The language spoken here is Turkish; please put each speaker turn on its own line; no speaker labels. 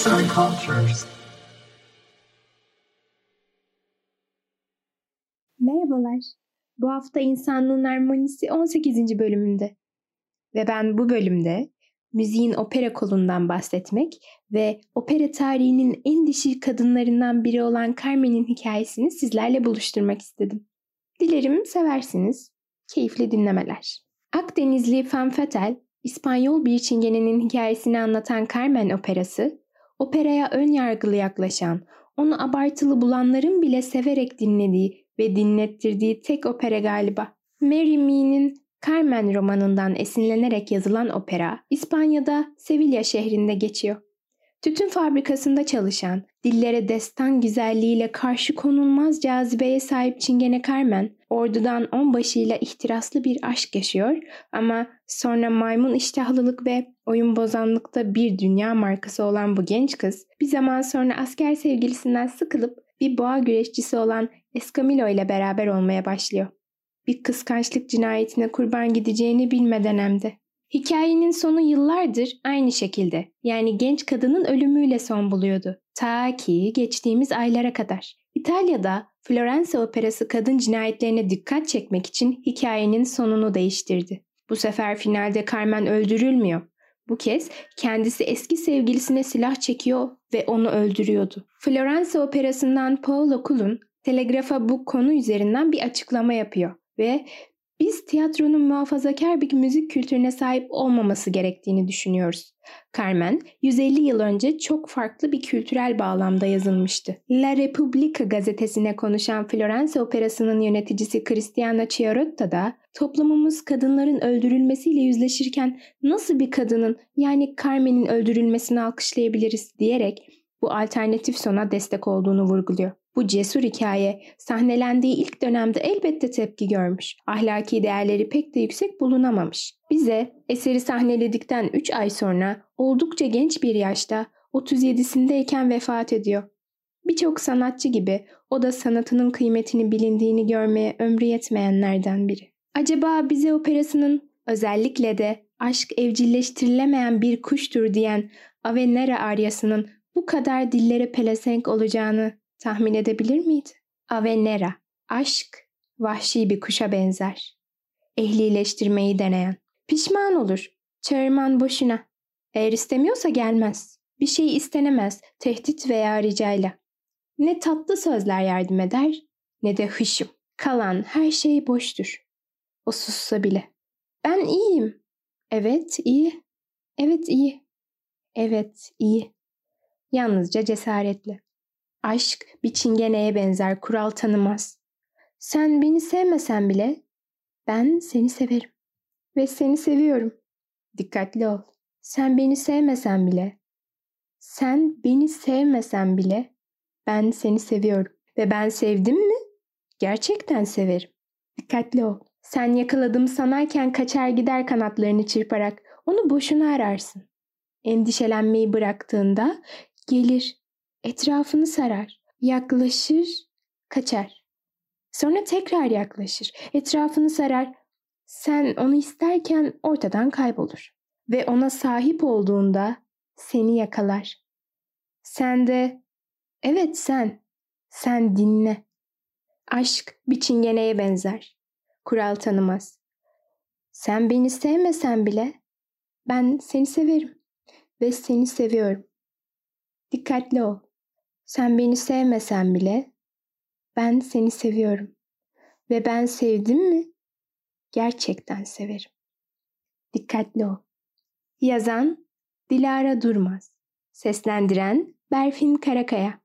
Arts and Cultures.
Merhabalar. Bu hafta İnsanlığın Harmonisi 18. bölümünde. Ve ben bu bölümde müziğin opera kolundan bahsetmek ve opera tarihinin en dişi kadınlarından biri olan Carmen'in hikayesini sizlerle buluşturmak istedim. Dilerim seversiniz. Keyifli dinlemeler. Akdenizli Fatale, İspanyol bir çingenenin hikayesini anlatan Carmen operası, operaya ön yargılı yaklaşan, onu abartılı bulanların bile severek dinlediği ve dinlettirdiği tek opera galiba. Mary Mee'nin Carmen romanından esinlenerek yazılan opera, İspanya'da Sevilla şehrinde geçiyor. Tütün fabrikasında çalışan, dillere destan güzelliğiyle karşı konulmaz cazibeye sahip Çingene Carmen, ordudan onbaşıyla ihtiraslı bir aşk yaşıyor ama sonra maymun iştahlılık ve oyun bozanlıkta bir dünya markası olan bu genç kız, bir zaman sonra asker sevgilisinden sıkılıp bir boğa güreşçisi olan Escamillo ile beraber olmaya başlıyor. Bir kıskançlık cinayetine kurban gideceğini bilmeden hem de. Hikayenin sonu yıllardır aynı şekilde yani genç kadının ölümüyle son buluyordu. Ta ki geçtiğimiz aylara kadar. İtalya'da Florence Operası kadın cinayetlerine dikkat çekmek için hikayenin sonunu değiştirdi. Bu sefer finalde Carmen öldürülmüyor. Bu kez kendisi eski sevgilisine silah çekiyor ve onu öldürüyordu. Florence Operası'ndan Paolo Kulun Telegrafa bu konu üzerinden bir açıklama yapıyor ve biz tiyatronun muhafazakar bir müzik kültürüne sahip olmaması gerektiğini düşünüyoruz. Carmen, 150 yıl önce çok farklı bir kültürel bağlamda yazılmıştı. La Repubblica gazetesine konuşan Florence Operası'nın yöneticisi Cristiana Chiarotta da toplumumuz kadınların öldürülmesiyle yüzleşirken nasıl bir kadının yani Carmen'in öldürülmesini alkışlayabiliriz diyerek bu alternatif sona destek olduğunu vurguluyor. Bu cesur hikaye sahnelendiği ilk dönemde elbette tepki görmüş. Ahlaki değerleri pek de yüksek bulunamamış. Bize eseri sahneledikten 3 ay sonra oldukça genç bir yaşta 37'sindeyken vefat ediyor. Birçok sanatçı gibi o da sanatının kıymetini bilindiğini görmeye ömrü yetmeyenlerden biri. Acaba bize operasının özellikle de aşk evcilleştirilemeyen bir kuştur diyen Avenera aryasının bu kadar dillere pelesenk olacağını tahmin edebilir miydi? Avenera, aşk, vahşi bir kuşa benzer. Ehlileştirmeyi deneyen. Pişman olur, çağırman boşuna. Eğer istemiyorsa gelmez. Bir şey istenemez, tehdit veya ricayla. Ne tatlı sözler yardım eder, ne de hışım. Kalan her şey boştur. O sussa bile. Ben iyiyim. Evet, iyi. Evet, iyi. Evet, iyi. Yalnızca cesaretli. Aşk bir çingeneye benzer kural tanımaz. Sen beni sevmesen bile ben seni severim. Ve seni seviyorum. Dikkatli ol. Sen beni sevmesen bile sen beni sevmesen bile ben seni seviyorum. Ve ben sevdim mi? Gerçekten severim. Dikkatli ol. Sen yakaladım sanarken kaçar gider kanatlarını çırparak onu boşuna ararsın. Endişelenmeyi bıraktığında gelir etrafını sarar, yaklaşır, kaçar. Sonra tekrar yaklaşır, etrafını sarar. Sen onu isterken ortadan kaybolur ve ona sahip olduğunda seni yakalar. Sen de evet sen sen dinle. Aşk bir çingeneye benzer. Kural tanımaz. Sen beni sevmesen bile ben seni severim ve seni seviyorum. Dikkatli ol. Sen beni sevmesen bile ben seni seviyorum. Ve ben sevdim mi gerçekten severim. Dikkatli ol. Yazan Dilara Durmaz. Seslendiren Berfin Karakaya.